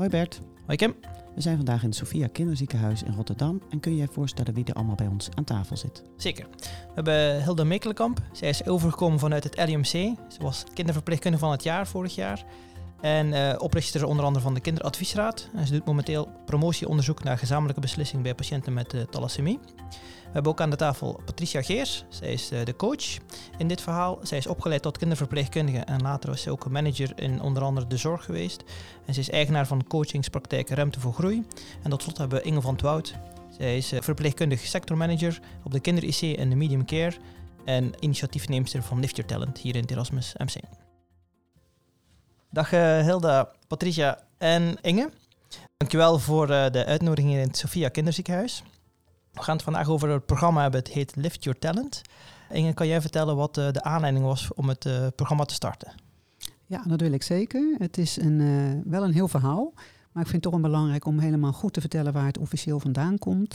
Hoi Bert. Hoi Kim. We zijn vandaag in het Sophia Kinderziekenhuis in Rotterdam. En kun je je voorstellen wie er allemaal bij ons aan tafel zit? Zeker. We hebben Hilda Mekelenkamp. Zij is overgekomen vanuit het LUMC. Ze was kinderverpleegkundige van het jaar vorig jaar. En uh, oprichter onder andere van de Kinderadviesraad. En ze doet momenteel promotieonderzoek naar gezamenlijke beslissing bij patiënten met uh, thalassemie. We hebben ook aan de tafel Patricia Geers. Zij is uh, de coach in dit verhaal. Zij is opgeleid tot kinderverpleegkundige en later was ze ook manager in onder andere de zorg geweest. En ze is eigenaar van coachingspraktijk Ruimte voor Groei. En tot slot hebben we Inge van Twout. Zij is verpleegkundig sectormanager op de kinder-IC en de medium care. En initiatiefneemster van Lift Your Talent hier in het Erasmus MC. Dag uh, Hilda, Patricia en Inge. Dankjewel voor uh, de uitnodiging in het Sophia Kinderziekenhuis. We gaan het vandaag over het programma hebben. Het heet Lift Your Talent. Inge, kan jij vertellen wat uh, de aanleiding was om het programma te starten? Ja, dat wil ik zeker. Het is een, wel een heel verhaal. Maar ik vind het toch belangrijk om helemaal goed te vertellen waar het officieel vandaan komt.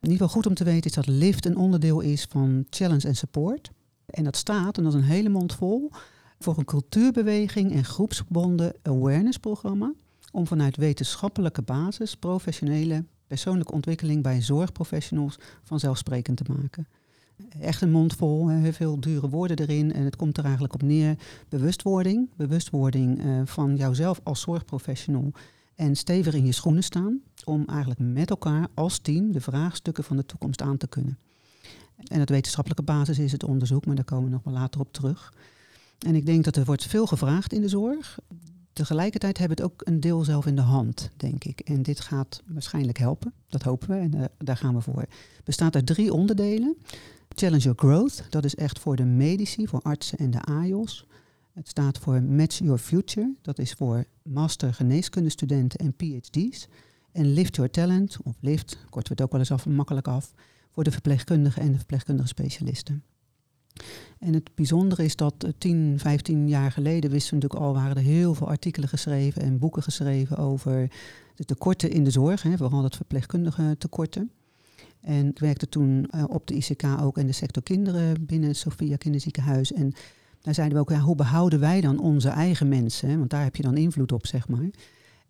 In ieder geval goed om te weten is dat Lift een onderdeel is van Challenge en Support. En dat staat, en dat is een hele mond vol, voor een cultuurbeweging en groepsgebonden awareness-programma om vanuit wetenschappelijke basis professionele persoonlijke ontwikkeling bij zorgprofessionals vanzelfsprekend te maken. Echt een mond vol, heel veel dure woorden erin. En het komt er eigenlijk op neer. Bewustwording. Bewustwording uh, van jouzelf als zorgprofessional. En stevig in je schoenen staan. Om eigenlijk met elkaar als team de vraagstukken van de toekomst aan te kunnen. En het wetenschappelijke basis is het onderzoek, maar daar komen we nog wel later op terug. En ik denk dat er wordt veel gevraagd in de zorg. Tegelijkertijd hebben we het ook een deel zelf in de hand, denk ik. En dit gaat waarschijnlijk helpen. Dat hopen we en uh, daar gaan we voor. Bestaat uit drie onderdelen. Challenge Your Growth, dat is echt voor de medici, voor artsen en de AIOS. Het staat voor Match Your Future, dat is voor master geneeskundestudenten en PhD's. En Lift Your Talent, of Lift, korten we het ook wel eens af, makkelijk af, voor de verpleegkundigen en de verpleegkundige specialisten. En het bijzondere is dat 10, eh, 15 jaar geleden wisten we natuurlijk al, waren er heel veel artikelen geschreven en boeken geschreven over de tekorten in de zorg, hè, vooral het verpleegkundige tekorten. En ik werkte toen uh, op de ICK ook in de sector kinderen binnen Sophia Kinderziekenhuis. En daar zeiden we ook, hoe behouden wij dan onze eigen mensen? Hè? Want daar heb je dan invloed op, zeg maar.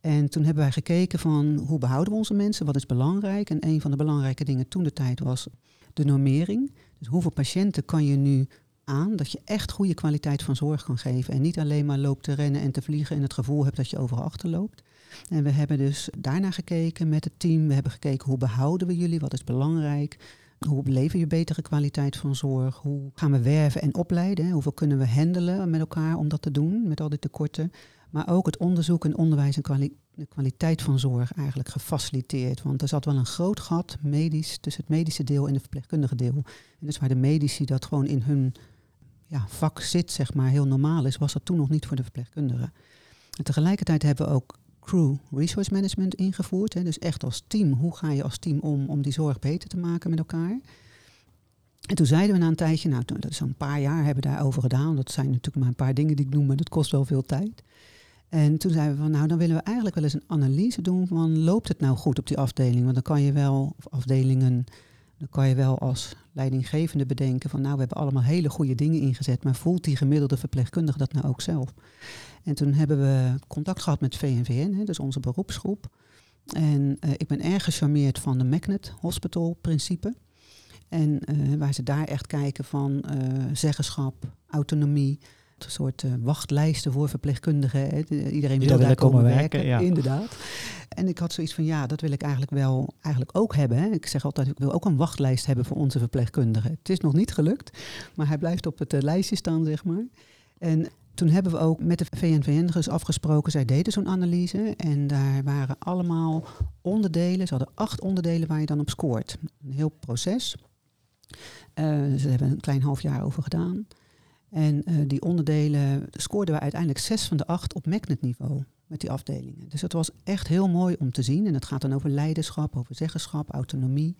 En toen hebben wij gekeken van hoe behouden we onze mensen, wat is belangrijk. En een van de belangrijke dingen toen de tijd was de normering. Dus hoeveel patiënten kan je nu aan dat je echt goede kwaliteit van zorg kan geven. En niet alleen maar loopt te rennen en te vliegen en het gevoel hebt dat je overal achterloopt. En we hebben dus daarna gekeken met het team. We hebben gekeken hoe behouden we jullie, wat is belangrijk. Hoe beleven je betere kwaliteit van zorg? Hoe gaan we werven en opleiden? Hoeveel kunnen we handelen met elkaar om dat te doen, met al die tekorten? Maar ook het onderzoek en onderwijs en kwaliteit de kwaliteit van zorg eigenlijk gefaciliteerd. Want er zat wel een groot gat medisch tussen het medische deel en het verpleegkundige deel. En dus waar de medici dat gewoon in hun ja, vak zit, zeg maar, heel normaal is, was dat toen nog niet voor de verpleegkundigen. En tegelijkertijd hebben we ook crew resource management ingevoerd. Hè. Dus echt als team, hoe ga je als team om om die zorg beter te maken met elkaar? En toen zeiden we na een tijdje, nou dat is een paar jaar hebben we daarover gedaan. Dat zijn natuurlijk maar een paar dingen die ik noem, maar dat kost wel veel tijd. En toen zeiden we van, nou dan willen we eigenlijk wel eens een analyse doen van, loopt het nou goed op die afdeling? Want dan kan je wel, of afdelingen, dan kan je wel als leidinggevende bedenken van, nou we hebben allemaal hele goede dingen ingezet, maar voelt die gemiddelde verpleegkundige dat nou ook zelf? En toen hebben we contact gehad met VNVN, dus onze beroepsgroep. En uh, ik ben erg gecharmeerd van de Magnet Hospital principe. En uh, waar ze daar echt kijken van uh, zeggenschap, autonomie, een soort uh, wachtlijsten voor verpleegkundigen. Hè. Iedereen wil daar komen werken, ja. inderdaad. En ik had zoiets van, ja, dat wil ik eigenlijk wel eigenlijk ook hebben. Hè. Ik zeg altijd, ik wil ook een wachtlijst hebben voor onze verpleegkundigen. Het is nog niet gelukt, maar hij blijft op het uh, lijstje staan, zeg maar. En toen hebben we ook met de VNVN dus afgesproken, zij deden zo'n analyse. En daar waren allemaal onderdelen, ze hadden acht onderdelen waar je dan op scoort. Een heel proces. Uh, ze hebben een klein half jaar over gedaan. En uh, die onderdelen scoorden we uiteindelijk zes van de acht op magnet-niveau met die afdelingen. Dus dat was echt heel mooi om te zien. En het gaat dan over leiderschap, over zeggenschap, autonomie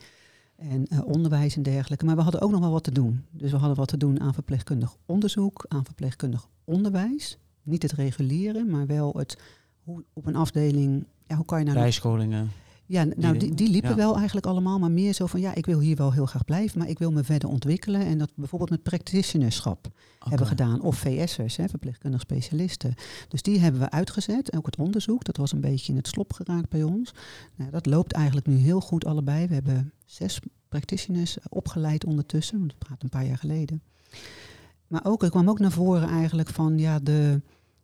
en uh, onderwijs en dergelijke. Maar we hadden ook nog wel wat te doen. Dus we hadden wat te doen aan verpleegkundig onderzoek, aan verpleegkundig onderwijs. Niet het regulieren, maar wel het hoe op een afdeling. Ja, hoe kan je nou. Bijscholingen. Ja, nou, die, die liepen Ja. wel eigenlijk allemaal, maar meer zo van ja, ik wil hier wel heel graag blijven, maar ik wil me verder ontwikkelen. En dat bijvoorbeeld met practitionerschap hebben Oké. gedaan. Of VS'ers, hè, verpleegkundig specialisten. Dus die hebben we uitgezet. Ook het onderzoek, dat was een beetje in het slop geraakt bij ons. Nou, dat loopt eigenlijk nu heel goed allebei. We hebben zes practitioners opgeleid ondertussen, want we praten een paar jaar geleden. Maar ook, er kwam ook naar voren eigenlijk van ja, de,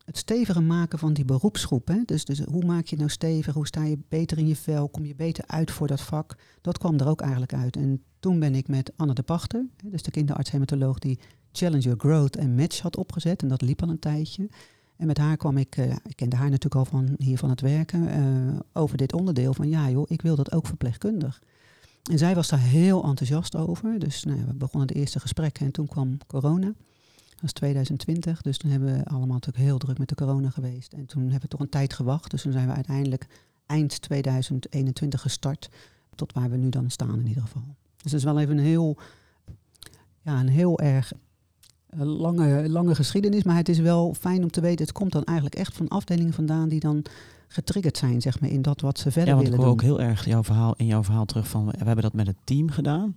het steviger maken van die beroepsgroep. Hè? Dus, dus hoe maak je nou stevig? Hoe sta je beter in je vel? Kom je beter uit voor dat vak? Dat kwam er ook eigenlijk uit. En toen ben ik met Anne de Pachter, hè, dus de kinderarts-hematoloog die Challenger Growth en Match had opgezet. En dat liep al een tijdje. En met haar kwam ik, eh, ik kende haar natuurlijk al van hier van het werken, eh, over dit onderdeel van ja joh, ik wil dat ook verpleegkundig. En zij was daar heel enthousiast over. Dus nou, we begonnen de eerste gesprekken en toen kwam corona. Dat was 2020, dus toen hebben we allemaal natuurlijk heel druk met de corona geweest. En toen hebben we toch een tijd gewacht. Dus toen zijn we uiteindelijk eind 2021 gestart. Tot waar we nu dan staan in ieder geval. Dus dat is wel even een heel, ja, een heel erg eh, lange, lange geschiedenis. Maar het is wel fijn om te weten, het komt dan eigenlijk echt van afdelingen vandaan die dan getriggerd zijn, zeg maar, in dat wat ze verder Ja, want ik willen hoor doen. ook heel erg jouw verhaal, in jouw verhaal terug van... we hebben dat met het team gedaan.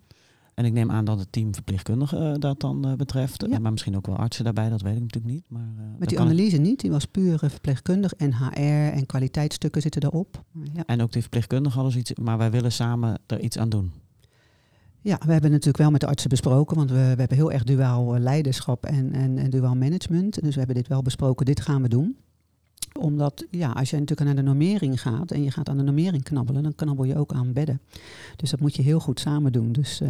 En ik neem aan dat het team verpleegkundigen eh, dat dan eh, betreft. Ja. Maar misschien ook wel artsen daarbij, dat weet ik natuurlijk niet. Maar, eh, Met die ik- analyse niet, die was puur verpleegkundig en HR en kwaliteitsstukken zitten daarop. Ja. En ook die verpleegkundigen hadden zoiets, maar wij willen samen er iets aan doen. Ja, we hebben natuurlijk wel met de artsen besproken, want we, we hebben heel erg duaal leiderschap en, en, en duaal management. Dus we hebben dit wel besproken, dit gaan we doen. Omdat, ja, als je natuurlijk naar de normering gaat en je gaat aan de normering knabbelen, dan knabbel je ook aan bedden. Dus dat moet je heel goed samen doen. Dus eh,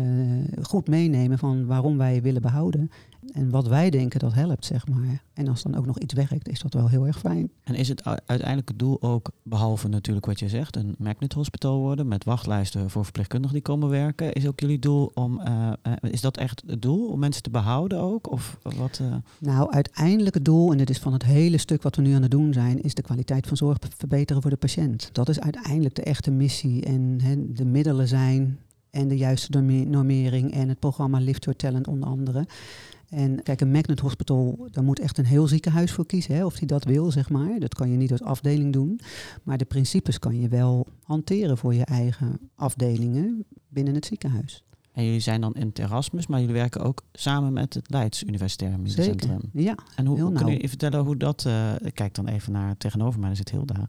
goed meenemen van waarom wij willen behouden en wat wij denken dat helpt, zeg maar. En als dan ook nog iets werkt, is dat wel heel erg fijn. En is het u- uiteindelijk het doel ook, behalve natuurlijk wat je zegt, een magnet hospital worden met wachtlijsten voor verpleegkundigen die komen werken? Is ook jullie doel om, eh, eh, is dat echt het doel, om mensen te behouden ook? Of wat? eh, Nou, uiteindelijk het doel, en dit is van het hele stuk wat we nu aan het doen zijn, is de kwaliteit van zorg verbeteren voor de patiënt. Dat is uiteindelijk de echte missie. En de middelen zijn en de juiste norme- normering en het programma Lift Your Talent onder andere. En kijk, een Magnet Hospital, daar moet echt een heel ziekenhuis voor kiezen, hè, of die dat wil, zeg maar. Dat kan je niet als afdeling doen. Maar de principes kan je wel hanteren voor je eigen afdelingen binnen het ziekenhuis. en jullie zijn dan in het Erasmus, maar jullie werken ook samen met het Leids Universitair Medisch. Centrum. Ja, En hoe, kun je vertellen hoe dat, eh, ik kijk dan even naar tegenover mij, daar zit Hilda.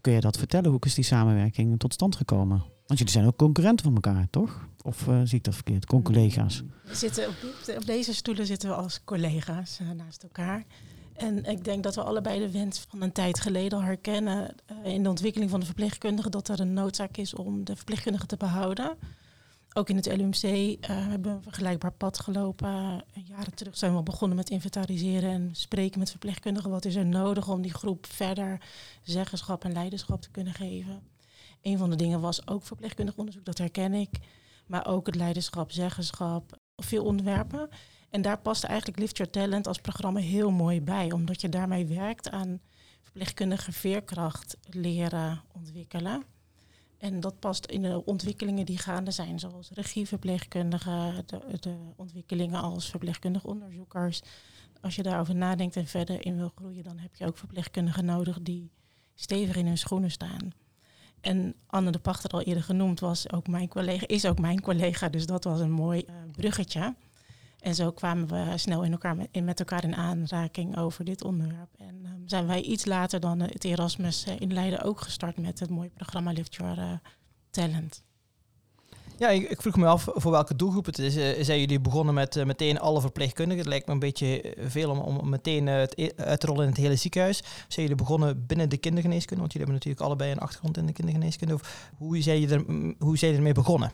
Kun je dat vertellen? Hoe is die samenwerking tot stand gekomen? Want jullie zijn ook concurrenten van elkaar, toch? Of eh, zie ik dat verkeerd? Con-collega's. We zitten op, op deze stoelen zitten we als collega's eh, naast elkaar. En ik denk dat we allebei de wens van een tijd geleden al herkennen eh, in de ontwikkeling van de verpleegkundigen dat er een noodzaak is om de verpleegkundigen te behouden. Ook in het LUMC hebben we een vergelijkbaar pad gelopen. Jaren terug zijn we al begonnen met inventariseren en spreken met verpleegkundigen. Wat is er nodig om die groep verder zeggenschap en leiderschap te kunnen geven? Een van de dingen was ook verpleegkundig onderzoek, dat herken ik. Maar ook het leiderschap, zeggenschap, veel onderwerpen. En daar past eigenlijk Lift Your Talent als programma heel mooi bij. Omdat je daarmee werkt aan verpleegkundige veerkracht leren ontwikkelen. En dat past in de ontwikkelingen die gaande zijn, zoals regieverpleegkundigen, de, de ontwikkelingen als verpleegkundig onderzoekers. Als je daarover nadenkt en verder in wil groeien, dan heb je ook verpleegkundigen nodig die stevig in hun schoenen staan. En Anne de Pachter, al eerder genoemd, was ook mijn collega, is ook mijn collega, dus dat was een mooi eh, bruggetje. En zo kwamen we snel in elkaar met, in, met elkaar in aanraking over dit onderwerp. En ehm, zijn wij iets later dan het Erasmus eh, in Leiden ook gestart met het mooie programma Lift Your eh, Talent. Ja, ik, vroeg me af voor welke doelgroep het is. Eh, zijn jullie begonnen met eh, meteen alle verpleegkundigen? Het lijkt me een beetje eh, veel om, om meteen het e- uit te rollen in het hele ziekenhuis. Zijn jullie begonnen binnen de kindergeneeskunde? Want jullie hebben natuurlijk allebei een achtergrond in de kindergeneeskunde. Of hoe zijn mm, hoe zijn je ermee begonnen?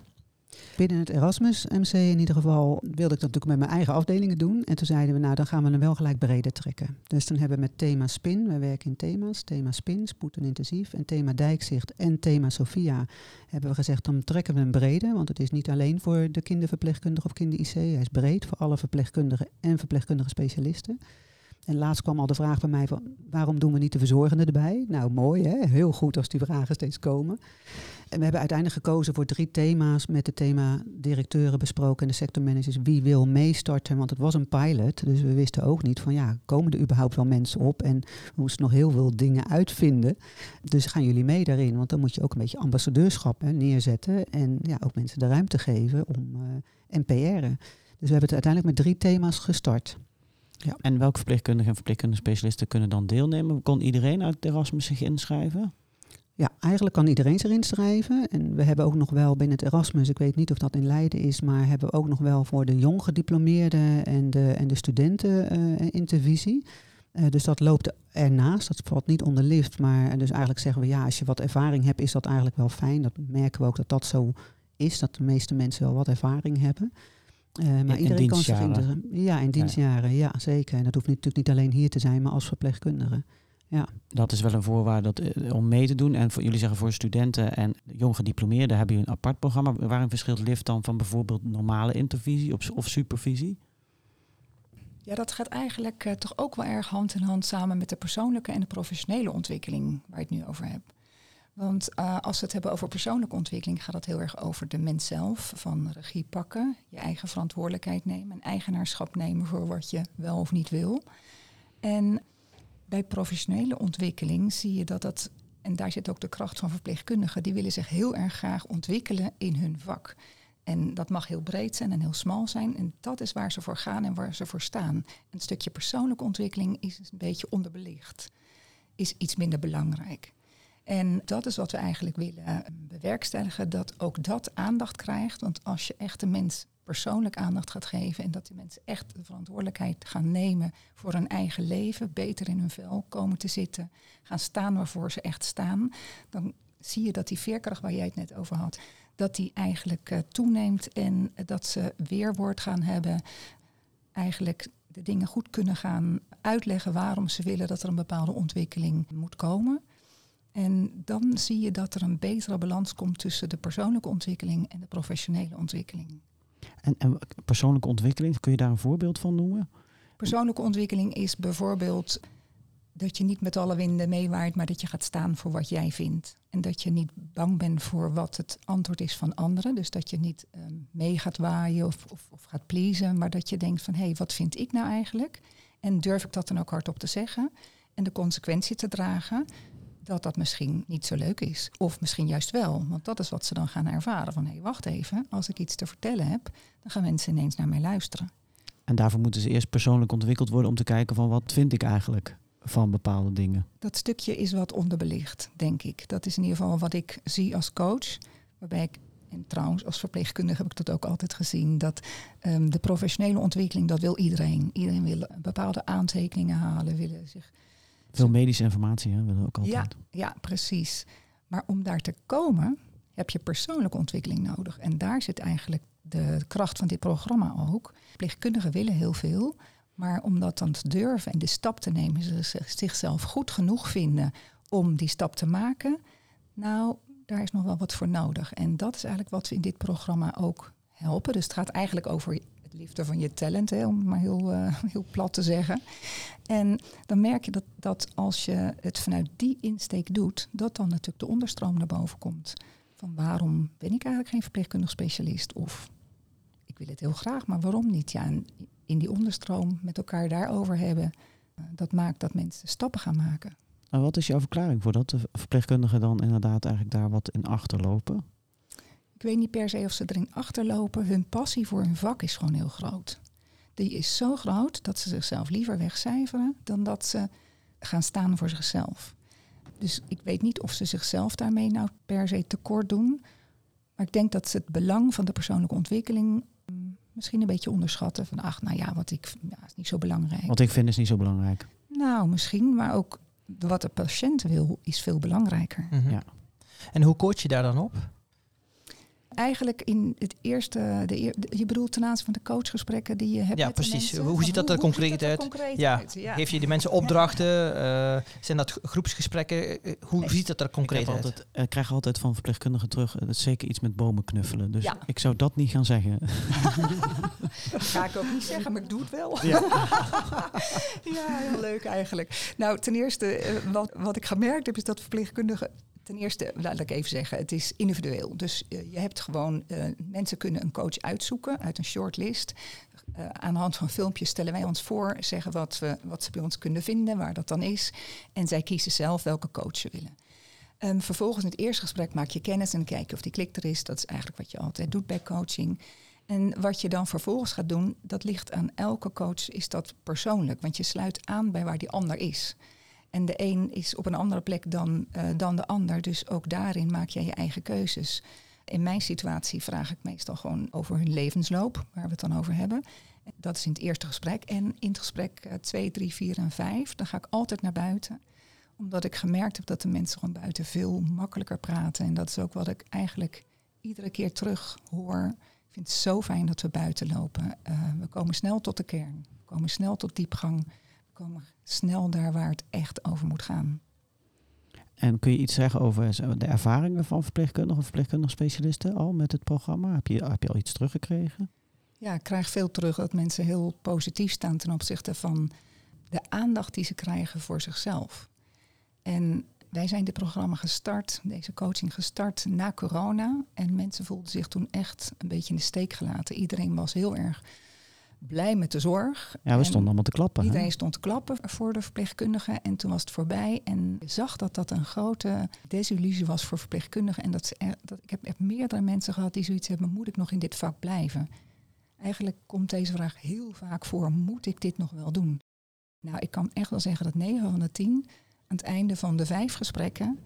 Binnen het Erasmus MC in ieder geval wilde ik dat natuurlijk met mijn eigen afdelingen doen. En toen zeiden we, nou dan gaan we hem wel gelijk breder trekken. Dus toen hebben we met thema SPIN, wij werken in thema's, thema SPIN, spoed en intensief, en thema dijkzicht en thema Sophia, hebben we gezegd, dan trekken we hem breder. Want het is niet alleen voor de kinderverpleegkundige of kinder-IC, hij is breed voor alle verpleegkundigen en verpleegkundige specialisten. En laatst kwam al de vraag bij mij van waarom doen we niet de verzorgenden erbij? Nou, mooi hè, heel goed als die vragen steeds komen. En we hebben uiteindelijk gekozen voor drie thema's met het thema directeuren besproken en de sectormanagers. Wie wil meestarten? Want het was een pilot, dus we wisten ook niet van ja, komen er überhaupt wel mensen op? En we moesten nog heel veel dingen uitvinden. Dus gaan jullie mee daarin? Want dan moet je ook een beetje ambassadeurschap neerzetten en ja, ook mensen de ruimte geven om uh, en. Dus we hebben het uiteindelijk met drie thema's gestart. Ja. En welke verpleegkundigen en verpleegkundige specialisten kunnen dan deelnemen? Kon iedereen uit Erasmus zich inschrijven? Ja, eigenlijk kan iedereen zich inschrijven. En we hebben ook nog wel binnen het Erasmus, ik weet niet of dat in Leiden is, maar hebben we ook nog wel voor de jong gediplomeerden en de, en de studenten uh, intervisie. Uh, dus dat loopt ernaast, dat valt niet onder lift. Maar dus eigenlijk zeggen we ja, als je wat ervaring hebt, is dat eigenlijk wel fijn. Dat merken we ook dat dat zo is, dat de meeste mensen wel wat ervaring hebben. Uh, maar in, iedereen kan zich dienstjaren. in Ja, in dienstjaren, ja. zeker. En dat hoeft natuurlijk niet alleen hier te zijn, maar als verpleegkundige. Ja. Dat is wel een voorwaarde dat, eh, om mee te doen. En voor, jullie zeggen voor studenten en jong gediplomeerden hebben jullie een apart programma. Waarin verschilt LIFT dan van bijvoorbeeld normale intervisie of, of supervisie? Ja, dat gaat eigenlijk uh, toch ook wel erg hand in hand samen met de persoonlijke en de professionele ontwikkeling waar ik het nu over heb. Want uh, als we het hebben over persoonlijke ontwikkeling, gaat het heel erg over de mens zelf. Van regie pakken, je eigen verantwoordelijkheid nemen en eigenaarschap nemen voor wat je wel of niet wil. En bij professionele ontwikkeling zie je dat dat, en daar zit ook de kracht van verpleegkundigen, die willen zich heel erg graag ontwikkelen in hun vak. En dat mag heel breed zijn en heel smal zijn. En dat is waar ze voor gaan en waar ze voor staan. Een stukje persoonlijke ontwikkeling is een beetje onderbelicht. Is iets minder belangrijk. En dat is wat we eigenlijk willen bewerkstelligen, dat ook dat aandacht krijgt. Want als je echt de mens persoonlijk aandacht gaat geven en dat die mensen echt de verantwoordelijkheid gaan nemen voor hun eigen leven, beter in hun vel komen te zitten, gaan staan waarvoor ze echt staan, dan zie je dat die veerkracht waar jij het net over had, dat die eigenlijk uh, toeneemt en dat ze weerwoord gaan hebben, eigenlijk de dingen goed kunnen gaan uitleggen waarom ze willen dat er een bepaalde ontwikkeling moet komen. En dan zie je dat er een betere balans komt tussen de persoonlijke ontwikkeling en de professionele ontwikkeling. En, en persoonlijke ontwikkeling, kun je daar een voorbeeld van noemen? Persoonlijke ontwikkeling is bijvoorbeeld dat je niet met alle winden meewaait, maar dat je gaat staan voor wat jij vindt. En dat je niet bang bent voor wat het antwoord is van anderen. Dus dat je niet um, mee gaat waaien of, of, of, gaat pleasen, maar dat je denkt van hé, hey, wat vind ik nou eigenlijk? En durf ik dat dan ook hardop te zeggen? En de consequentie te dragen dat dat misschien niet zo leuk is. Of misschien juist wel, want dat is wat ze dan gaan ervaren. Van hé, hey, wacht even, als ik iets te vertellen heb, dan gaan mensen ineens naar mij luisteren. En daarvoor moeten ze eerst persoonlijk ontwikkeld worden om te kijken van wat vind ik eigenlijk van bepaalde dingen. Dat stukje is wat onderbelicht, denk ik. Dat is in ieder geval wat ik zie als coach. Waarbij ik, en trouwens als verpleegkundige heb ik dat ook altijd gezien, dat um, de professionele ontwikkeling, dat wil iedereen. Iedereen wil bepaalde aantekeningen halen, willen zich veel medische informatie hè, willen we ook altijd. Ja, ja, precies. Maar om daar te komen heb je persoonlijke ontwikkeling nodig. En daar zit eigenlijk de kracht van dit programma ook. Verpleegkundigen willen heel veel. Maar om dat dan te durven en de stap te nemen, ze zichzelf goed genoeg vinden om die stap te maken. Nou, daar is nog wel wat voor nodig. En dat is eigenlijk wat we in dit programma ook helpen. Dus het gaat eigenlijk over liefde van je talent, om het maar heel, uh, heel plat te zeggen. En dan merk je dat, dat als je het vanuit die insteek doet, dat dan natuurlijk de onderstroom naar boven komt. Van waarom ben ik eigenlijk geen verpleegkundig specialist? Of ik wil het heel graag, maar waarom niet? Ja, in die onderstroom met elkaar daarover hebben, uh, dat maakt dat mensen stappen gaan maken. En wat is jouw verklaring voor dat de verpleegkundigen dan inderdaad eigenlijk daar wat in achterlopen? Ik weet niet per se of ze erin achterlopen. Hun passie voor hun vak is gewoon heel groot. Die is zo groot dat ze zichzelf liever wegcijferen dan dat ze gaan staan voor zichzelf. Dus ik weet niet of ze zichzelf daarmee nou per se tekort doen. Maar ik denk dat ze het belang van de persoonlijke ontwikkeling mm, misschien een beetje onderschatten. Van ach, nou ja, wat ik ja, is niet zo belangrijk. Wat ik vind is niet zo belangrijk. Nou, misschien, maar ook wat de patiënt wil is veel belangrijker. Mm -hmm. ja. En hoe coach je daar dan op? Eigenlijk in het eerste, de, je bedoelt ten aanzien van de coachgesprekken die je hebt. Ja, met precies. Mensen, hoe ziet dat er concreet uit? Concreet ja. uit? ja. Geef je die mensen opdrachten? Uh, zijn dat groepsgesprekken? Uh, hoe Nee. ziet dat er concreet ik, heb uit? altijd, eh, ik krijg altijd van verpleegkundigen terug, eh, dat is zeker iets met bomen knuffelen. Dus Ja. ik zou dat niet gaan zeggen. Dat ga ik ook niet zeggen, maar ik doe het wel. Ja. ja, heel leuk eigenlijk. Nou, ten eerste, eh, wat, wat ik gemerkt heb, is dat verpleegkundigen ten eerste, laat ik even zeggen, het is individueel. Dus uh, je hebt gewoon, uh, mensen kunnen een coach uitzoeken uit een shortlist. Uh, aan de hand van filmpjes stellen wij ons voor, zeggen wat, we, wat ze bij ons kunnen vinden, waar dat dan is. En zij kiezen zelf welke coach ze willen. Um, vervolgens in het eerste gesprek maak je kennis en kijk of die klik er is. Dat is eigenlijk wat je altijd doet bij coaching. En wat je dan vervolgens gaat doen, dat ligt aan elke coach, is dat persoonlijk. Want je sluit aan bij waar die ander is. En de een is op een andere plek dan, uh, dan de ander. Dus ook daarin maak jij je eigen keuzes. In mijn situatie vraag ik meestal gewoon over hun levensloop, waar we het dan over hebben. Dat is in het eerste gesprek. En in het gesprek 2, 3, 4 en 5, dan ga ik altijd naar buiten. Omdat ik gemerkt heb dat de mensen gewoon buiten veel makkelijker praten. En dat is ook wat ik eigenlijk iedere keer terug hoor. Ik vind het zo fijn dat we buiten lopen. Uh, we komen snel tot de kern. We komen snel tot diepgang snel daar waar het echt over moet gaan. En kun je iets zeggen over de ervaringen van verpleegkundigen of verpleegkundige specialisten al met het programma? Heb je, heb je al iets teruggekregen? Ja, ik krijg veel terug dat mensen heel positief staan ten opzichte van de aandacht die ze krijgen voor zichzelf. En wij zijn dit programma gestart, deze coaching gestart na corona. En mensen voelden zich toen echt een beetje in de steek gelaten. Iedereen was heel erg blij met de zorg. Ja, we stonden allemaal te klappen. Iedereen hè? stond te klappen voor de verpleegkundigen. En toen was het voorbij. En je zag dat dat een grote desillusie was voor verpleegkundigen. En dat, ze dat ik heb, heb meerdere mensen gehad die zoiets hebben: moet ik nog in dit vak blijven? Eigenlijk komt deze vraag heel vaak voor: moet ik dit nog wel doen? Nou, ik kan echt wel zeggen dat 9 van de 10 aan het einde van de vijf gesprekken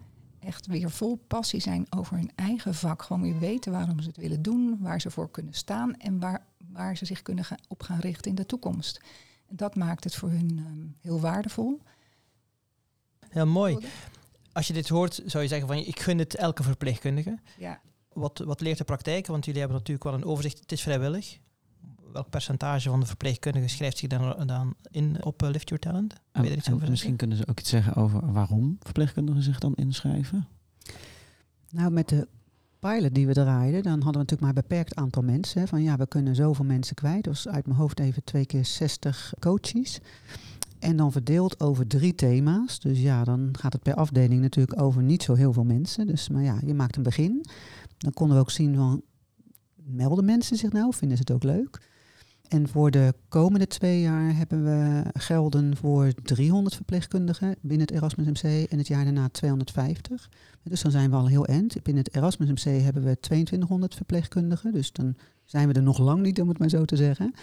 echt weer vol passie zijn over hun eigen vak. Gewoon weer weten waarom ze het willen doen, waar ze voor kunnen staan en waar, waar ze zich kunnen gaan, op gaan richten in de toekomst. En dat maakt het voor hun um, heel waardevol. Heel mooi. Als je dit hoort, zou je zeggen van ik gun het elke verpleegkundige. Ja. Wat, wat leert de praktijk? Want jullie hebben natuurlijk wel een overzicht. Het is vrijwillig. Welk percentage van de verpleegkundigen schrijft zich dan, dan in op uh, Lift Your Talent? En, en misschien zeggen? kunnen ze ook iets zeggen over waarom verpleegkundigen zich dan inschrijven? Nou, met de pilot die we draaiden, dan hadden we natuurlijk maar een beperkt aantal mensen. Hè, van ja, we kunnen zoveel mensen kwijt. Dus uit mijn hoofd even twee keer 60 coaches. En dan verdeeld over drie thema's. Dus ja, dan gaat het per afdeling natuurlijk over niet zo heel veel mensen. Dus, maar ja, je maakt een begin. Dan konden we ook zien van, melden mensen zich nou? Vinden ze het ook leuk? En voor de komende twee jaar hebben we gelden voor 300 verpleegkundigen binnen het Erasmus MC en het jaar daarna 250. Dus dan zijn we al heel eind. Binnen het Erasmus MC hebben we 2200 verpleegkundigen, dus dan zijn we er nog lang niet, om het maar zo te zeggen.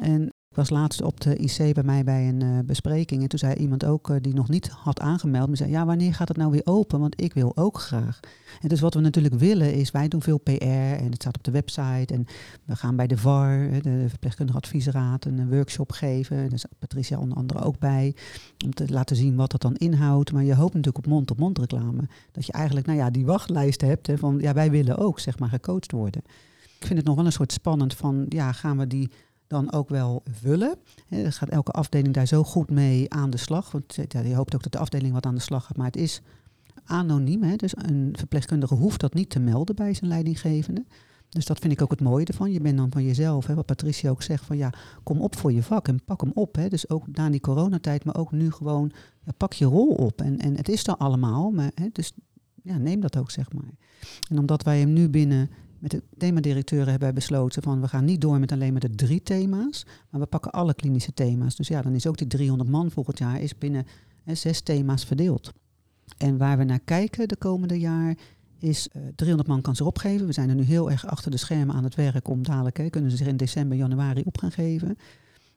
En ik was laatst op de IC bij mij bij een uh, bespreking en toen zei iemand ook uh, die nog niet had aangemeld, maar zei ja, wanneer gaat het nou weer open? Want ik wil ook graag. En dus wat we natuurlijk willen is, wij doen veel PR en het staat op de website en we gaan bij de VAR, de verpleegkundige adviesraad, een workshop geven. Daar is Patricia onder andere ook bij, om te laten zien wat dat dan inhoudt. Maar je hoopt natuurlijk op mond-op-mond reclame. Dat je eigenlijk, nou ja, die wachtlijst hebt hè, van, ja, wij willen ook, zeg maar, gecoacht worden. Ik vind het nog wel een soort spannend van, ja, gaan we die dan ook wel vullen. He, gaat elke afdeling daar zo goed mee aan de slag. Want ja, je hoopt ook dat de afdeling wat aan de slag gaat. Maar het is anoniem. Dus een verpleegkundige hoeft dat niet te melden bij zijn leidinggevende. Dus dat vind ik ook het mooie ervan. Je bent dan van jezelf, wat Patricia ook zegt, van ja, kom op voor je vak en pak hem op. Dus ook na die coronatijd, maar ook nu gewoon, ja, pak je rol op. En, en het is er allemaal, maar dus ja, neem dat ook, zeg maar. En omdat wij hem nu binnen met de themadirecteuren hebben wij besloten van we gaan niet door met alleen maar de drie thema's, maar we pakken alle klinische thema's. Dus ja, dan is ook die 300 man volgend jaar is binnen hè, zes thema's verdeeld. En waar we naar kijken de komende jaar is uh, 300 man kan ze opgeven. We zijn er nu heel erg achter de schermen aan het werk om dadelijk, hè, kunnen ze zich in december, januari op gaan geven.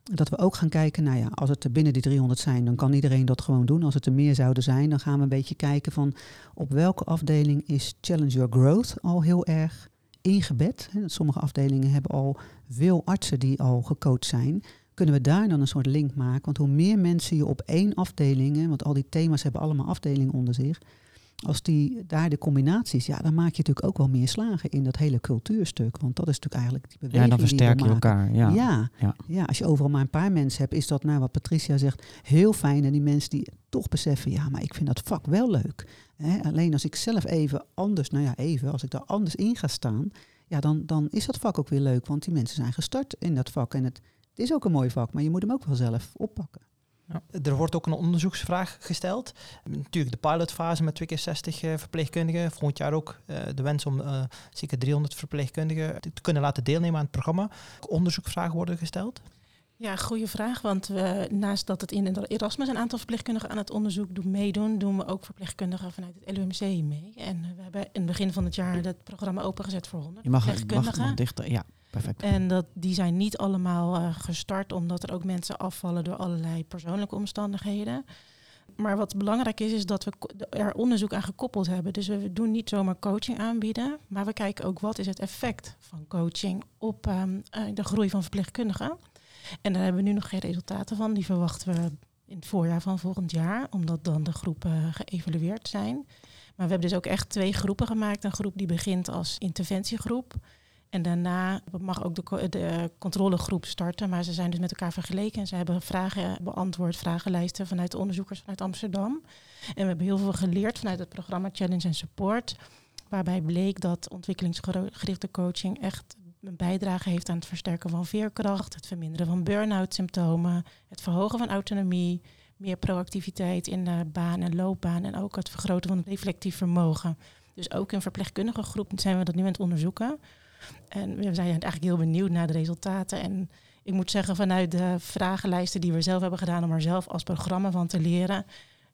Dat we ook gaan kijken, nou ja, als het er binnen die 300 zijn, dan kan iedereen dat gewoon doen. Als het er meer zouden zijn, dan gaan we een beetje kijken van op welke afdeling is Challenge Your Growth al heel erg ingebed. Sommige afdelingen hebben al veel artsen die al gecoacht zijn. Kunnen we daar dan een soort link maken? Want hoe meer mensen je op één afdeling, want al die thema's hebben allemaal afdelingen onder zich. Als die daar de combinaties, ja, dan maak je natuurlijk ook wel meer slagen in dat hele cultuurstuk. Want dat is natuurlijk eigenlijk die beweging. Ja, dan versterk je elkaar. Ja. Ja, ja. ja, als je overal maar een paar mensen hebt, is dat, nou wat Patricia zegt, heel fijn. En die mensen die toch beseffen, ja, maar ik vind dat vak wel leuk. Hè, alleen als ik zelf even anders, nou ja, even, als ik daar anders in ga staan, ja, dan, dan is dat vak ook weer leuk. Want die mensen zijn gestart in dat vak. En het, het is ook een mooi vak, maar je moet hem ook wel zelf oppakken. Ja. Er wordt ook een onderzoeksvraag gesteld. Natuurlijk de pilotfase met twee keer 60 uh, verpleegkundigen. Volgend jaar ook uh, de wens om uh, zeker 300 verpleegkundigen te kunnen laten deelnemen aan het programma. Onderzoekvragen worden gesteld. Ja, goede vraag. Want we, naast dat het in Erasmus een aantal verpleegkundigen aan het onderzoek doen, meedoen, doen we ook verpleegkundigen vanuit het LUMC mee. En we hebben in het begin van het jaar het programma opengezet voor 100 Je mag, verpleegkundigen. mag dichter, ja, En dat, die zijn niet allemaal uh, gestart omdat er ook mensen afvallen door allerlei persoonlijke omstandigheden. Maar wat belangrijk is, is dat we er onderzoek aan gekoppeld hebben. Dus we doen niet zomaar coaching aanbieden, maar we kijken ook wat is het effect van coaching op um, uh, de groei van verpleegkundigen. En daar hebben we nu nog geen resultaten van. Die verwachten we in het voorjaar van volgend jaar, omdat dan de groepen geëvalueerd zijn. Maar we hebben dus ook echt twee groepen gemaakt. Een groep die begint als interventiegroep. En daarna mag ook de, de controlegroep starten. Maar ze zijn dus met elkaar vergeleken. En ze hebben vragen beantwoord, vragenlijsten vanuit de onderzoekers vanuit Amsterdam. En we hebben heel veel geleerd vanuit het programma Challenge and Support. Waarbij bleek dat ontwikkelingsgerichte coaching echt een bijdrage heeft aan het versterken van veerkracht, het verminderen van burn-out symptomen, het verhogen van autonomie, meer proactiviteit in de baan en loopbaan en ook het vergroten van het reflectief vermogen. Dus ook in verpleegkundige groep zijn we dat nu aan het onderzoeken. En we zijn eigenlijk heel benieuwd naar de resultaten. En ik moet zeggen, vanuit de vragenlijsten die we zelf hebben gedaan om er zelf als programma van te leren,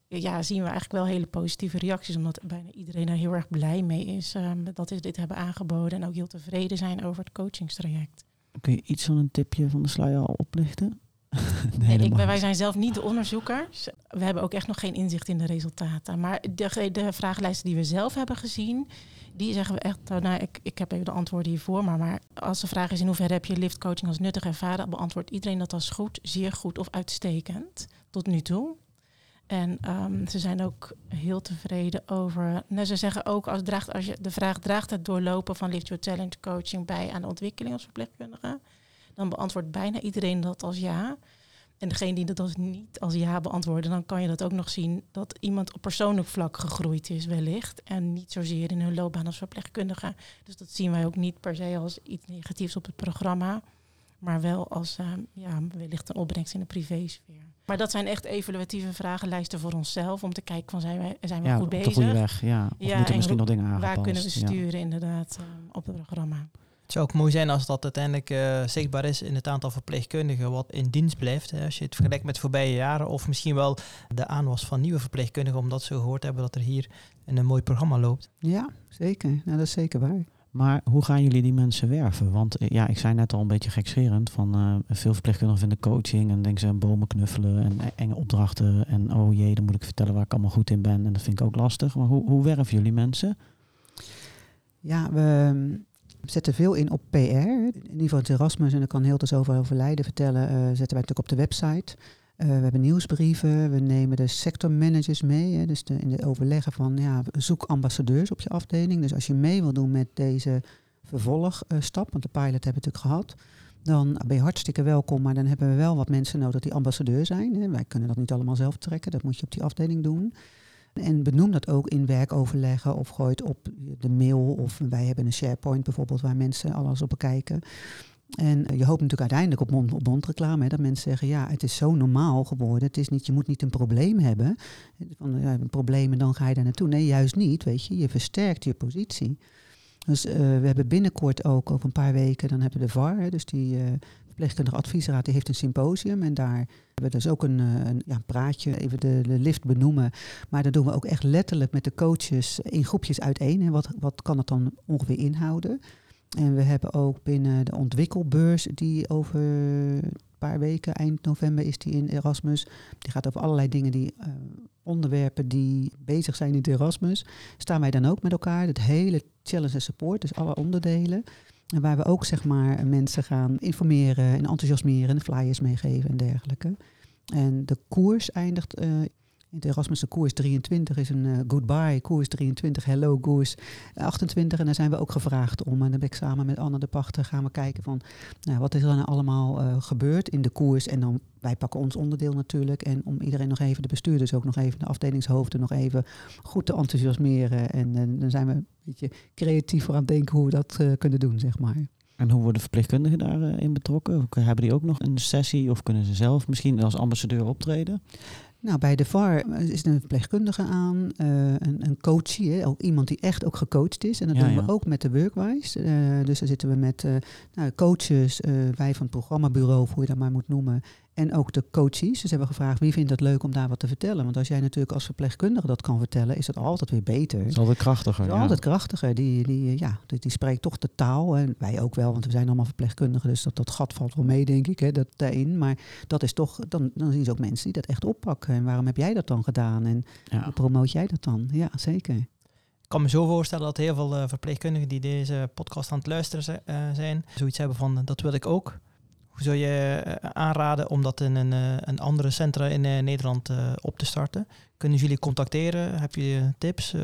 ja, zien we eigenlijk wel hele positieve reacties. Omdat bijna iedereen er heel erg blij mee is um, dat ze dit hebben aangeboden. En ook heel tevreden zijn over het coachingstraject. Kun je iets van een tipje van de sluier al oplichten? nee, ik, wij zijn zelf niet de onderzoekers. We hebben ook echt nog geen inzicht in de resultaten. Maar de, de vragenlijsten die we zelf hebben gezien, die zeggen we echt, nou, ik, ik heb even de antwoorden hiervoor, maar, maar als de vraag is in hoeverre heb je liftcoaching als nuttig ervaren, beantwoordt iedereen dat als goed, zeer goed of uitstekend tot nu toe. En um, ze zijn ook heel tevreden over. Nou, ze zeggen ook als, draagt, als je de vraag draagt het doorlopen van Lift Your Talent coaching bij aan de ontwikkeling als verpleegkundige, dan beantwoordt bijna iedereen dat als ja. En degene die dat als niet als ja beantwoorden, dan kan je dat ook nog zien dat iemand op persoonlijk vlak gegroeid is, wellicht. En niet zozeer in hun loopbaan als verpleegkundige. Dus dat zien wij ook niet per se als iets negatiefs op het programma, maar wel als uh, ja, wellicht een opbrengst in de privésfeer. Maar dat zijn echt evaluatieve vragenlijsten voor onszelf. Om te kijken van zijn we, zijn we ja, goed op bezig. de goede weg, ja. Of Ja, moeten en misschien nog dingen aangepast? Waar kunnen we ja. sturen inderdaad eh, op het programma. Het zou ook mooi zijn als dat uiteindelijk eh, zichtbaar is in het aantal verpleegkundigen wat in dienst blijft. Hè. Als je het vergelijkt met voorbije jaren of misschien wel de aanwas van nieuwe verpleegkundigen, omdat ze gehoord hebben dat er hier een, een mooi programma loopt. Ja, zeker. Nou, dat is zeker waar. Maar hoe gaan jullie die mensen werven? Want eh, ja, ik zei net al een beetje gekscherend van eh, veel verpleegkundigen vinden coaching en denken ze aan bomen knuffelen en e- enge opdrachten en oh jee, dan moet ik vertellen waar ik allemaal goed in ben en dat vind ik ook lastig. Maar hoe, hoe werven jullie mensen? Ja, we zetten veel in op PR. In ieder geval het Erasmus, en daar kan heel veel over overlijden vertellen, eh, zetten wij natuurlijk op de website. Eh, we hebben nieuwsbrieven, we nemen de sectormanagers mee. Hè, dus de, in de overleggen van ja, zoek ambassadeurs op je afdeling. Dus als je mee wil doen met deze vervolgstap, want de pilot hebben we natuurlijk gehad, dan ben je hartstikke welkom. Maar dan hebben we wel wat mensen nodig die ambassadeur zijn. Hè. Wij kunnen dat niet allemaal zelf trekken, dat moet je op die afdeling doen. En benoem dat ook in werkoverleggen of gooi het op de mail. Of wij hebben een SharePoint bijvoorbeeld waar mensen alles op bekijken. En eh, je hoopt natuurlijk uiteindelijk op mond op mond reclame. Hè, dat mensen zeggen, ja, het is zo normaal geworden. Het is niet, je moet niet een probleem hebben. Van, ja, een probleem en dan ga je daar naartoe. Nee, juist niet, weet je. Je versterkt je positie. Dus eh, we hebben binnenkort ook, over een paar weken, dan hebben we de VAR. Hè, dus die eh verpleegkundige adviesraad, die heeft een symposium. En daar hebben we dus ook een, eh, een ja, praatje, even de, de lift benoemen. Maar dan doen we ook echt letterlijk met de coaches in groepjes uiteen. Hè. Wat, wat kan het dan ongeveer inhouden? En we hebben ook binnen de ontwikkelbeurs, die over paar weken, eind november is die in Erasmus. Die gaat over allerlei dingen, die eh, onderwerpen die bezig zijn in het Erasmus. Staan wij dan ook met elkaar, het hele challenge en support, dus alle onderdelen. En waar we ook zeg maar mensen gaan informeren en enthousiasmeren en flyers meegeven en dergelijke. En de koers eindigt eh, het Erasmus koers 23 is een eh, goodbye koers 23, hello koers 28. En daar zijn we ook gevraagd om. En dan ben ik samen met Anne de Pachter gaan we kijken van nou, wat is er dan allemaal eh, gebeurd in de koers. En dan wij pakken ons onderdeel natuurlijk. En om iedereen nog even, de bestuurders ook nog even, de afdelingshoofden nog even goed te enthousiasmeren. En, eh, dan zijn we een beetje creatief aan het denken hoe we dat eh, kunnen doen, zeg maar. En hoe worden verpleegkundigen daarin betrokken? Hebben die ook nog een sessie of kunnen ze zelf misschien als ambassadeur optreden? Nou, bij de VAR is er een verpleegkundige aan, uh, een, een coachie, hè, ook iemand die echt ook gecoacht is. En dat doen we ook met de Workwise. Uh, dus daar zitten we met uh, nou, coaches, wij van het programmabureau, hoe je dat maar moet noemen, en ook de coaches. Dus hebben gevraagd wie vindt het leuk om daar wat te vertellen. Want als jij natuurlijk als verpleegkundige dat kan vertellen, is dat altijd weer beter. Het is altijd krachtiger. Het is altijd krachtiger. Die, die, ja, die, die, spreekt toch de taal. En wij ook wel, want we zijn allemaal verpleegkundigen. Dus dat, dat gat valt wel mee, denk ik, hè, dat daarin. Maar dat is toch, dan, dan zien ze ook mensen die dat echt oppakken. En waarom heb jij dat dan gedaan? En hoe promoot jij dat dan? Ja, zeker. Ik kan me zo voorstellen dat heel veel uh, verpleegkundigen die deze podcast aan het luisteren uh, zijn, zoiets hebben van dat wil ik ook. Hoe zou je eh, aanraden om dat in een, eh, een andere centra in eh, Nederland op te starten? Kunnen jullie contacteren? Heb je tips?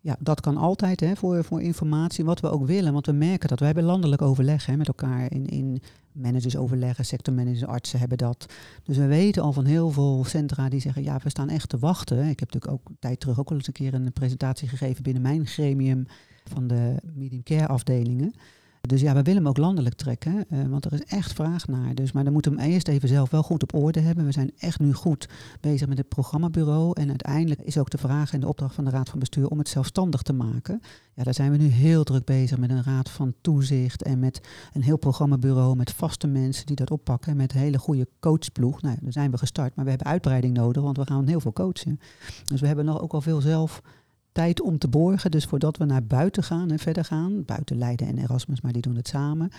Ja, dat kan altijd hè, voor, voor informatie. Wat we ook willen, want we merken dat. We hebben landelijk overleg hè, met elkaar. In, in managers overleggen, sectormanagers, artsen hebben dat. Dus we weten al van heel veel centra die zeggen... ja, we staan echt te wachten. Ik heb natuurlijk ook tijd terug ook al eens een keer een presentatie gegeven... binnen mijn gremium van de medium care afdelingen... Dus ja, we willen hem ook landelijk trekken, uh, want er is echt vraag naar. Dus, maar dan moeten we hem eerst even zelf wel goed op orde hebben. We zijn echt nu goed bezig met het programmabureau. En uiteindelijk is ook de vraag en de opdracht van de Raad van Bestuur om het zelfstandig te maken. Ja, daar zijn we nu heel druk bezig met een raad van toezicht en met een heel programmabureau met vaste mensen die dat oppakken. En met een hele goede coachploeg. Nou, daar zijn we gestart, maar we hebben uitbreiding nodig, want we gaan heel veel coachen. Dus we hebben nog ook al veel zelf tijd om te borgen. Dus voordat we naar buiten gaan en verder gaan, buiten Leiden en Erasmus, maar die doen het samen,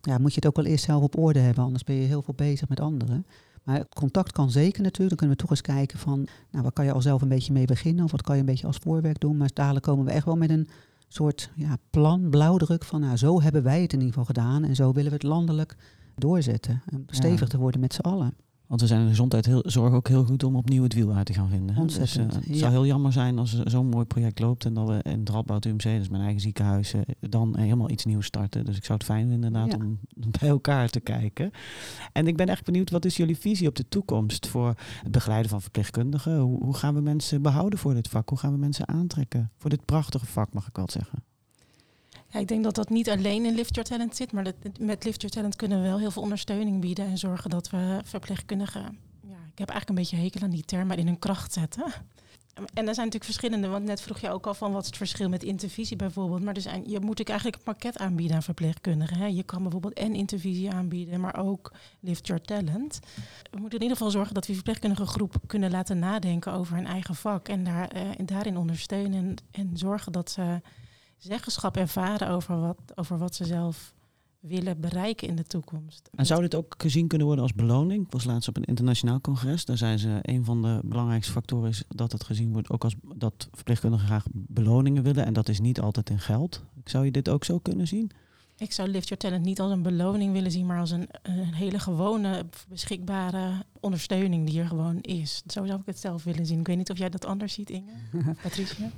ja, moet je het ook wel eerst zelf op orde hebben, anders ben je heel veel bezig met anderen. Maar contact kan zeker natuurlijk. Dan kunnen we toch eens kijken van, nou, wat kan je al zelf een beetje mee beginnen of wat kan je een beetje als voorwerk doen. Maar dadelijk komen we echt wel met een soort ja, plan, blauwdruk van, nou, zo hebben wij het in ieder geval gedaan en zo willen we het landelijk doorzetten. En stevig te worden met z'n allen. Want we zijn in de gezondheidszorg ook heel goed om opnieuw het wiel uit te gaan vinden. Ontzettend. Dus, uh, het zou heel jammer zijn als zo'n mooi project loopt en dat we in het Radboud UMC, dus mijn eigen ziekenhuis, uh, dan helemaal iets nieuws starten. Dus ik zou het fijn vinden inderdaad om bij elkaar te kijken. En ik ben echt benieuwd, wat is jullie visie op de toekomst voor het begeleiden van verpleegkundigen? Hoe, hoe gaan we mensen behouden voor dit vak? Hoe gaan we mensen aantrekken voor dit prachtige vak, mag ik wel zeggen? Ja, ik denk dat dat niet alleen in Lift Your Talent zit, maar dat, met Lift Your Talent kunnen we wel heel veel ondersteuning bieden en zorgen dat we verpleegkundigen, ja, ik heb eigenlijk een beetje hekel aan die term, maar in hun kracht zetten. En er zijn natuurlijk verschillende, want net vroeg je ook al van wat is het verschil met intervisie bijvoorbeeld. Maar zijn, je moet ik eigenlijk een pakket aanbieden aan verpleegkundigen. Hè. Je kan bijvoorbeeld en intervisie aanbieden, maar ook Lift Your Talent. We moeten in ieder geval zorgen dat we verpleegkundige groep kunnen laten nadenken over hun eigen vak. En, daar, en daarin ondersteunen en, en zorgen dat ze zeggenschap ervaren over wat, over wat ze zelf willen bereiken in de toekomst. En zou dit ook gezien kunnen worden als beloning? Ik was laatst op een internationaal congres. Daar zijn ze een van de belangrijkste factoren is dat het gezien wordt ook als dat verpleegkundigen graag beloningen willen. En dat is niet altijd in geld. Zou je dit ook zo kunnen zien? Ik zou Lift Your Talent niet als een beloning willen zien, maar als een, een hele gewone, beschikbare ondersteuning die er gewoon is. Zo zou ik het zelf willen zien. Ik weet niet of jij dat anders ziet, Inge. Patricia?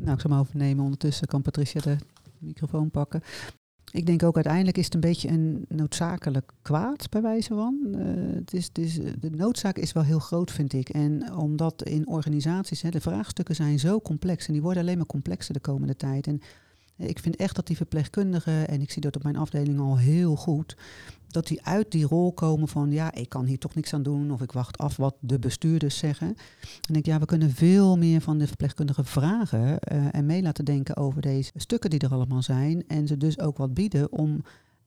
Nou, ik zal maar overnemen. Ondertussen kan Patricia de microfoon pakken. Ik denk ook uiteindelijk is het een beetje een noodzakelijk kwaad bij wijze van. Het is, het is, de noodzaak is wel heel groot, vind ik. En omdat in organisaties, hè, de vraagstukken zijn zo complex en die worden alleen maar complexer de komende tijd. En ik vind echt dat die verpleegkundigen, en ik zie dat op mijn afdeling al heel goed, dat die uit die rol komen van ja, ik kan hier toch niks aan doen of ik wacht af wat de bestuurders zeggen. En ik ja, we kunnen veel meer van de verpleegkundigen vragen uh, en mee laten denken over deze stukken die er allemaal zijn en ze dus ook wat bieden om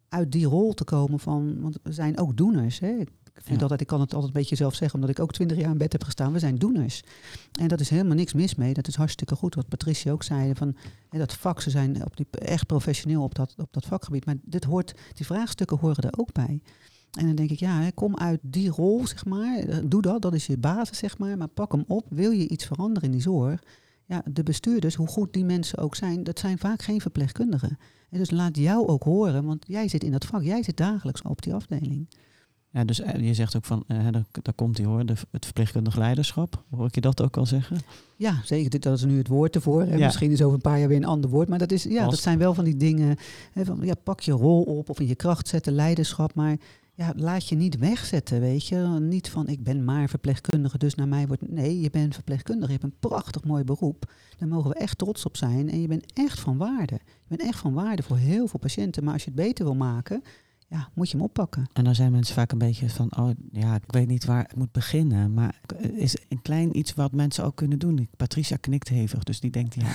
uit die rol te komen van, want we zijn ook doeners. Hè? Ik vind altijd, ik kan het altijd een beetje zelf zeggen, omdat ik ook twintig jaar in bed heb gestaan. We zijn doeners. En dat is helemaal niks mis mee. Dat is hartstikke goed. Wat Patricia ook zei, van hè, dat vak, ze zijn op die, echt professioneel op dat, op dat vakgebied. Maar dit hoort, die vraagstukken horen er ook bij. En dan denk ik, ja, hè, kom uit die rol, zeg maar. Doe dat, dat is je basis, zeg maar. Maar pak hem op. Wil je iets veranderen in die zorg? Ja, de bestuurders, hoe goed die mensen ook zijn, dat zijn vaak geen verpleegkundigen. En dus laat jou ook horen, want jij zit in dat vak. Jij zit dagelijks op die afdeling. Ja, dus eh, je zegt ook van, daar, daar, komt hij hoor, de, het verpleegkundig leiderschap. Hoor ik je dat ook al zeggen? Ja, zeker. Dat is nu het woord ervoor. Ja. Misschien is over een paar jaar weer een ander woord. Maar dat, is, ja, dat zijn wel van die dingen. Hè, van, ja, pak je rol op of in je kracht zetten, leiderschap. Maar ja, laat je niet wegzetten, weet je. Niet van ik ben maar verpleegkundige, dus naar mij wordt. Nee, je bent verpleegkundige, je hebt een prachtig mooi beroep. Daar mogen we echt trots op zijn. En je bent echt van waarde. Je bent echt van waarde voor heel veel patiënten. Maar als je het beter wil maken, ja, moet je hem oppakken. En dan zijn mensen vaak een beetje van, oh ja, ik weet niet waar ik moet beginnen. Maar is een klein iets wat mensen ook kunnen doen. Patricia knikt hevig, dus die denkt ja.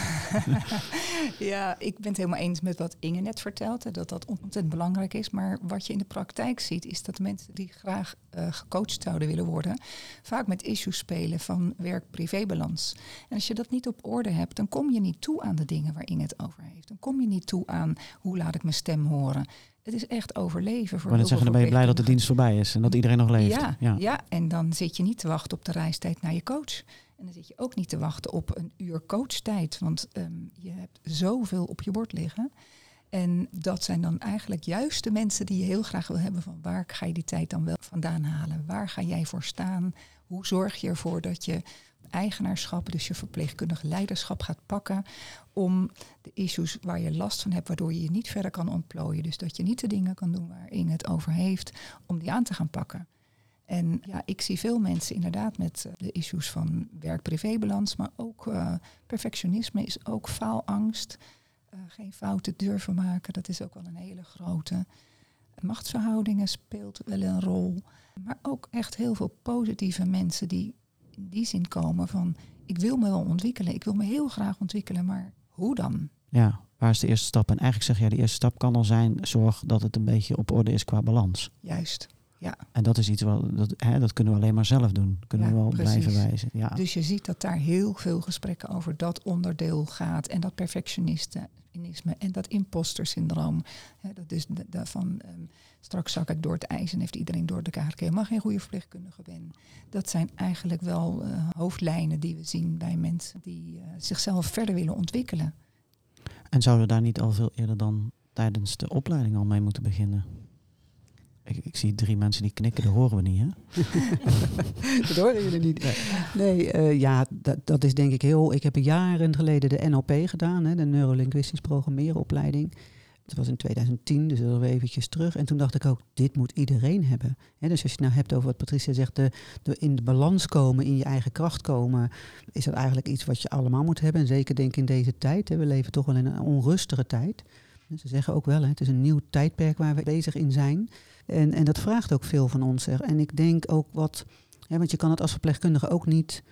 ja, ik ben het helemaal eens met wat Inge net vertelt. Dat dat ontzettend belangrijk is. Maar wat je in de praktijk ziet, is dat mensen die graag uh, gecoacht zouden willen worden, vaak met issues spelen van werk-privébalans. En als je dat niet op orde hebt, dan kom je niet toe aan de dingen waar Inge het over heeft. Dan kom je niet toe aan hoe laat ik mijn stem horen. Het is echt overleven voor Maar dan zeggen, dan ben je blij dat de dienst voorbij is en dat iedereen nog leeft. Ja, ja, ja. en dan zit je niet te wachten op de reistijd naar je coach. En dan zit je ook niet te wachten op een uur coachtijd, want ehm, je hebt zoveel op je bord liggen. En dat zijn dan eigenlijk juist de mensen die je heel graag wil hebben van waar ga je die tijd dan wel vandaan halen? Waar ga jij voor staan? Hoe zorg je ervoor dat je eigenaarschap, dus je verpleegkundig leiderschap gaat pakken om de issues waar je last van hebt, waardoor je je niet verder kan ontplooien. Dus dat je niet de dingen kan doen waarin het over heeft, om die aan te gaan pakken. En ja, ik zie veel mensen inderdaad met eh, de issues van werk-privébalans, maar ook uh, perfectionisme is ook faalangst. Uh, geen fouten durven maken, dat is ook wel een hele grote. Machtsverhoudingen speelt wel een rol. Maar ook echt heel veel positieve mensen die die zin komen van ik wil me wel ontwikkelen, ik wil me heel graag ontwikkelen, maar hoe dan? Ja, waar is de eerste stap? En eigenlijk zeg jij, de eerste stap kan al zijn, zorg dat het een beetje op orde is qua balans. Juist, ja. En dat is iets wel, dat, hè, dat kunnen we alleen maar zelf doen. Kunnen we wel blijven wijzen. Ja. Dus je ziet dat daar heel veel gesprekken over dat onderdeel gaat. En dat perfectionisme en dat imposter syndroom. dat is van ehm, straks zak ik door het ijs en heeft iedereen door de kaart. Ik mag geen goede verpleegkundige ben. Dat zijn eigenlijk wel uh, hoofdlijnen die we zien bij mensen die uh, zichzelf verder willen ontwikkelen. En zouden we daar niet al veel eerder dan tijdens de opleiding al mee moeten beginnen? Ik, ik, zie drie mensen die knikken, dat horen we niet, hè? dat horen jullie niet. Nee, uh, ja, dat, dat is denk ik heel... Ik heb jaren geleden de NLP gedaan, hè, de Neurolinguistisch Programmerenopleiding. Dat was in 2010, dus is eventjes terug. En toen dacht ik ook, dit moet iedereen hebben. dus als je het nou hebt over wat Patricia zegt, de, de, in de balans komen, in je eigen kracht komen, is dat eigenlijk iets wat je allemaal moet hebben. En zeker denk ik in deze tijd. We leven toch wel in een onrustige tijd. ze zeggen ook wel, het is een nieuw tijdperk waar we bezig in zijn. En, en dat vraagt ook veel van ons. En ik denk ook wat, want je kan het als verpleegkundige ook niet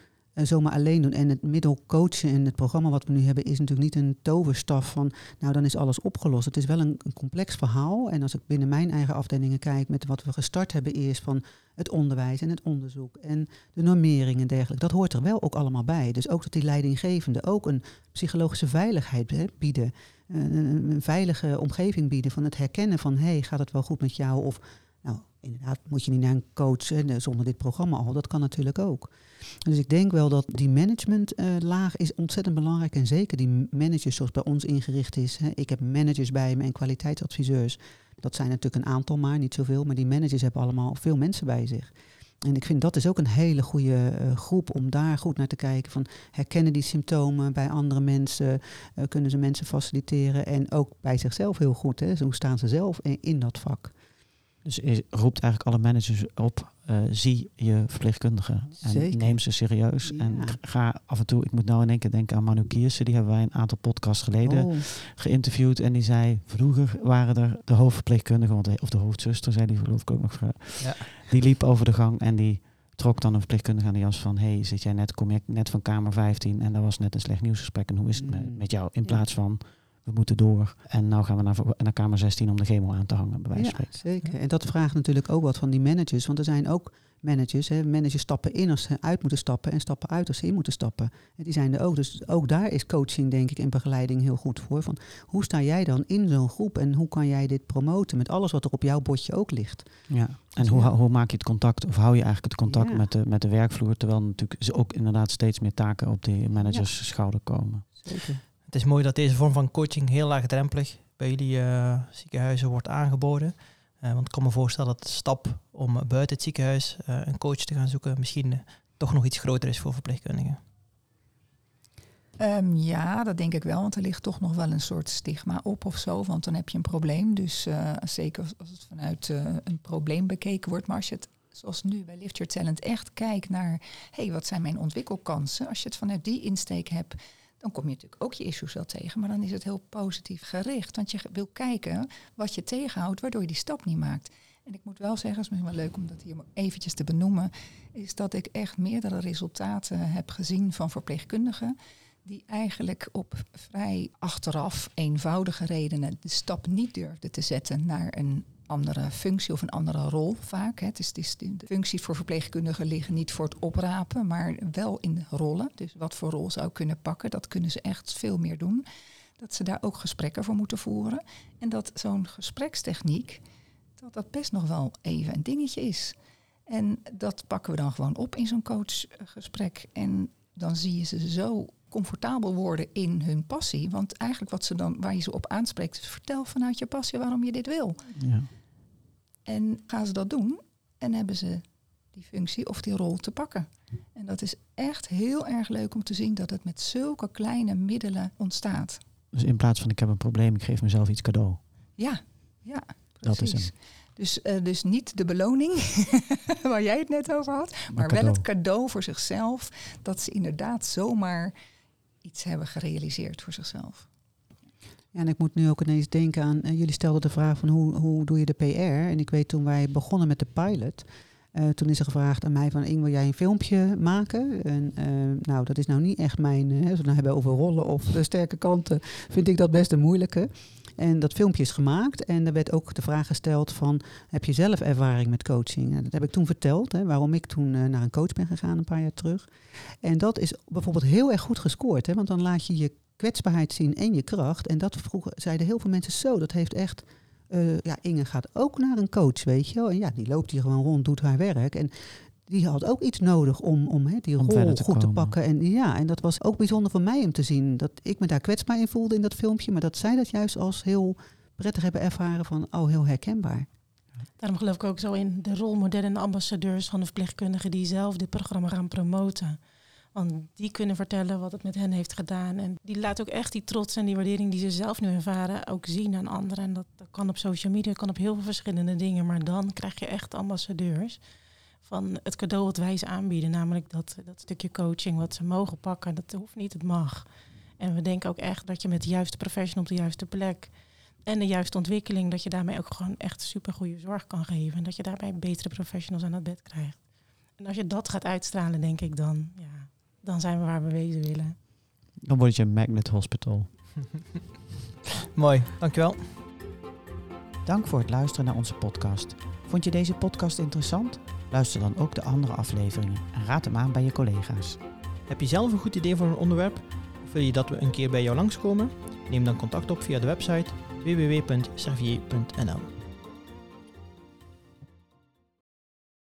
zomaar alleen doen. En het middel coachen en het programma wat we nu hebben is natuurlijk niet een toverstaf van, nou dan is alles opgelost. Het is wel een, complex verhaal. En als ik binnen mijn eigen afdelingen kijk met wat we gestart hebben eerst van het onderwijs en het onderzoek en de normering en dergelijke, dat hoort er wel ook allemaal bij. Dus ook dat die leidinggevende ook een psychologische veiligheid bieden. Een, een, veilige omgeving bieden van het herkennen van, hé, hey, gaat het wel goed met jou? Of, nou, inderdaad, moet je niet naar een coach zonder dit programma al. Dat kan natuurlijk ook. Dus ik denk wel dat die managementlaag uh, is ontzettend belangrijk. En zeker die managers zoals bij ons ingericht is. Hè. Ik heb managers bij me en kwaliteitsadviseurs. Dat zijn natuurlijk een aantal maar, niet zoveel. Maar die managers hebben allemaal veel mensen bij zich. En ik vind dat is ook een hele goede uh, groep om daar goed naar te kijken. Van herkennen die symptomen bij andere mensen? Uh, kunnen ze mensen faciliteren? En ook bij zichzelf heel goed. Hè? hoe staan ze zelf in dat vak? Dus roept eigenlijk alle managers op, uh, zie je verpleegkundigen en neem ze serieus. Ja. En ga af en toe, ik moet nou in één keer denken aan Manu Kiersen, die hebben wij een aantal podcasts geleden oh. geïnterviewd. En die zei, vroeger waren er de hoofdverpleegkundigen, of de hoofdzuster, zei die geloof ik ook nog. Ja. Die liep over de gang en die trok dan een verpleegkundige aan de jas van, hey, zit jij net, kom je net van kamer 15 en dat was net een slecht nieuwsgesprek en hoe is het mm. met jou? In plaats van we moeten door. En nou gaan we naar, naar kamer 16 om de chemo aan te hangen, bij wijze van ja, Zeker. En dat vraagt natuurlijk ook wat van die managers. Want er zijn ook managers. Hè. Managers stappen in als ze uit moeten stappen en stappen uit als ze in moeten stappen. En die zijn er ook. Dus ook daar is coaching, denk ik, en begeleiding heel goed voor. Van hoe sta jij dan in zo'n groep en hoe kan jij dit promoten met alles wat er op jouw bordje ook ligt? Ja, en dus hoe, hoe maak je het contact, of hou je eigenlijk het contact met, de, met de werkvloer, terwijl natuurlijk ze ook inderdaad steeds meer taken op die managers schouder komen. Zeker. Is mooi dat deze vorm van coaching heel laagdrempelig bij jullie uh, ziekenhuizen wordt aangeboden. Uh, want ik kan me voorstellen dat de stap om buiten het ziekenhuis uh, een coach te gaan zoeken misschien toch nog iets groter is voor verpleegkundigen. Ehm, ja, dat denk ik wel, want er ligt toch nog wel een soort stigma op of zo, want dan heb je een probleem. Dus zeker als het vanuit een probleem bekeken wordt, maar als je het zoals nu bij Lift Your Talent echt kijkt naar, hé, hey, wat zijn mijn ontwikkelkansen? Als je het vanuit die insteek hebt, dan kom je natuurlijk ook je issues wel tegen, maar dan is het heel positief gericht, want je wil kijken wat je tegenhoudt, waardoor je die stap niet maakt. En ik moet wel zeggen, het is misschien wel leuk om dat hier eventjes te benoemen, is dat ik echt meerdere resultaten heb gezien van verpleegkundigen die eigenlijk op vrij achteraf eenvoudige redenen de stap niet durfden te zetten naar een andere functie of een andere rol vaak. Het is, het is, de functies voor verpleegkundigen liggen niet voor het oprapen, maar wel in rollen. Dus wat voor rol zou kunnen pakken, dat kunnen ze echt veel meer doen. Dat ze daar ook gesprekken voor moeten voeren. En dat zo'n gesprekstechniek, dat dat best nog wel even een dingetje is. En dat pakken we dan gewoon op in zo'n coachgesprek. En dan zie je ze zo comfortabel worden in hun passie. Want eigenlijk wat ze dan, waar je ze op aanspreekt, is vertel vanuit je passie waarom je dit wil. Ja. En gaan ze dat doen en hebben ze die functie of die rol te pakken. En dat is echt heel erg leuk om te zien dat het met zulke kleine middelen ontstaat. Dus in plaats van ik heb een probleem, ik geef mezelf iets cadeau. Ja, ja, precies. Dat is hem. Dus, uh, dus niet de beloning waar jij het net over had, maar, maar wel het cadeau voor zichzelf. Dat ze inderdaad zomaar iets hebben gerealiseerd voor zichzelf. Ja, en ik moet nu ook ineens denken aan, uh, jullie stelden de vraag van hoe, hoe doe je de PR? En ik weet toen wij begonnen met de pilot, uh, toen is er gevraagd aan mij van, Ing, wil jij een filmpje maken? En uh, nou, dat is nou niet echt mijn, als we nou hebben over rollen of sterke kanten, vind ik dat best een moeilijke. En dat filmpje is gemaakt en er werd ook de vraag gesteld van, heb je zelf ervaring met coaching? En dat heb ik toen verteld, hè, waarom ik toen uh, naar een coach ben gegaan een paar jaar terug. En dat is bijvoorbeeld heel erg goed gescoord, hè, want dan laat je je kwetsbaarheid zien en je kracht. En dat vroegen, zeiden heel veel mensen zo, dat heeft echt... Uh, ja, Inge gaat ook naar een coach, weet je wel. En ja, die loopt hier gewoon rond, doet haar werk. En die had ook iets nodig om, om he, die om rol te goed te pakken. En ja, en dat was ook bijzonder voor mij om te zien dat ik me daar kwetsbaar in voelde in dat filmpje, maar dat zij dat juist als heel prettig hebben ervaren van, oh, heel herkenbaar. Daarom geloof ik ook zo in de rolmodellen en de ambassadeurs van de verpleegkundigen die zelf dit programma gaan promoten. Want die kunnen vertellen wat het met hen heeft gedaan. En die laat ook echt die trots en die waardering die ze zelf nu ervaren ook zien aan anderen. En dat, dat kan op social media, kan op heel veel verschillende dingen. Maar dan krijg je echt ambassadeurs van het cadeau wat wij ze aanbieden. Namelijk dat, dat stukje coaching wat ze mogen pakken. Dat hoeft niet, het mag. En we denken ook echt dat je met de juiste professional op de juiste plek en de juiste ontwikkeling, dat je daarmee ook gewoon echt super goede zorg kan geven. En dat je daarbij betere professionals aan het bed krijgt. En als je dat gaat uitstralen, denk ik dan, ja, dan zijn we waar we wezen willen. Dan word je een magnet hospital. Mooi, dankjewel. Dank voor het luisteren naar onze podcast. Vond je deze podcast interessant? Luister dan ook de andere afleveringen en raad hem aan bij je collega's. Heb je zelf een goed idee voor een onderwerp? Of wil je dat we een keer bij jou langskomen? Neem dan contact op via de website www.servier.nl.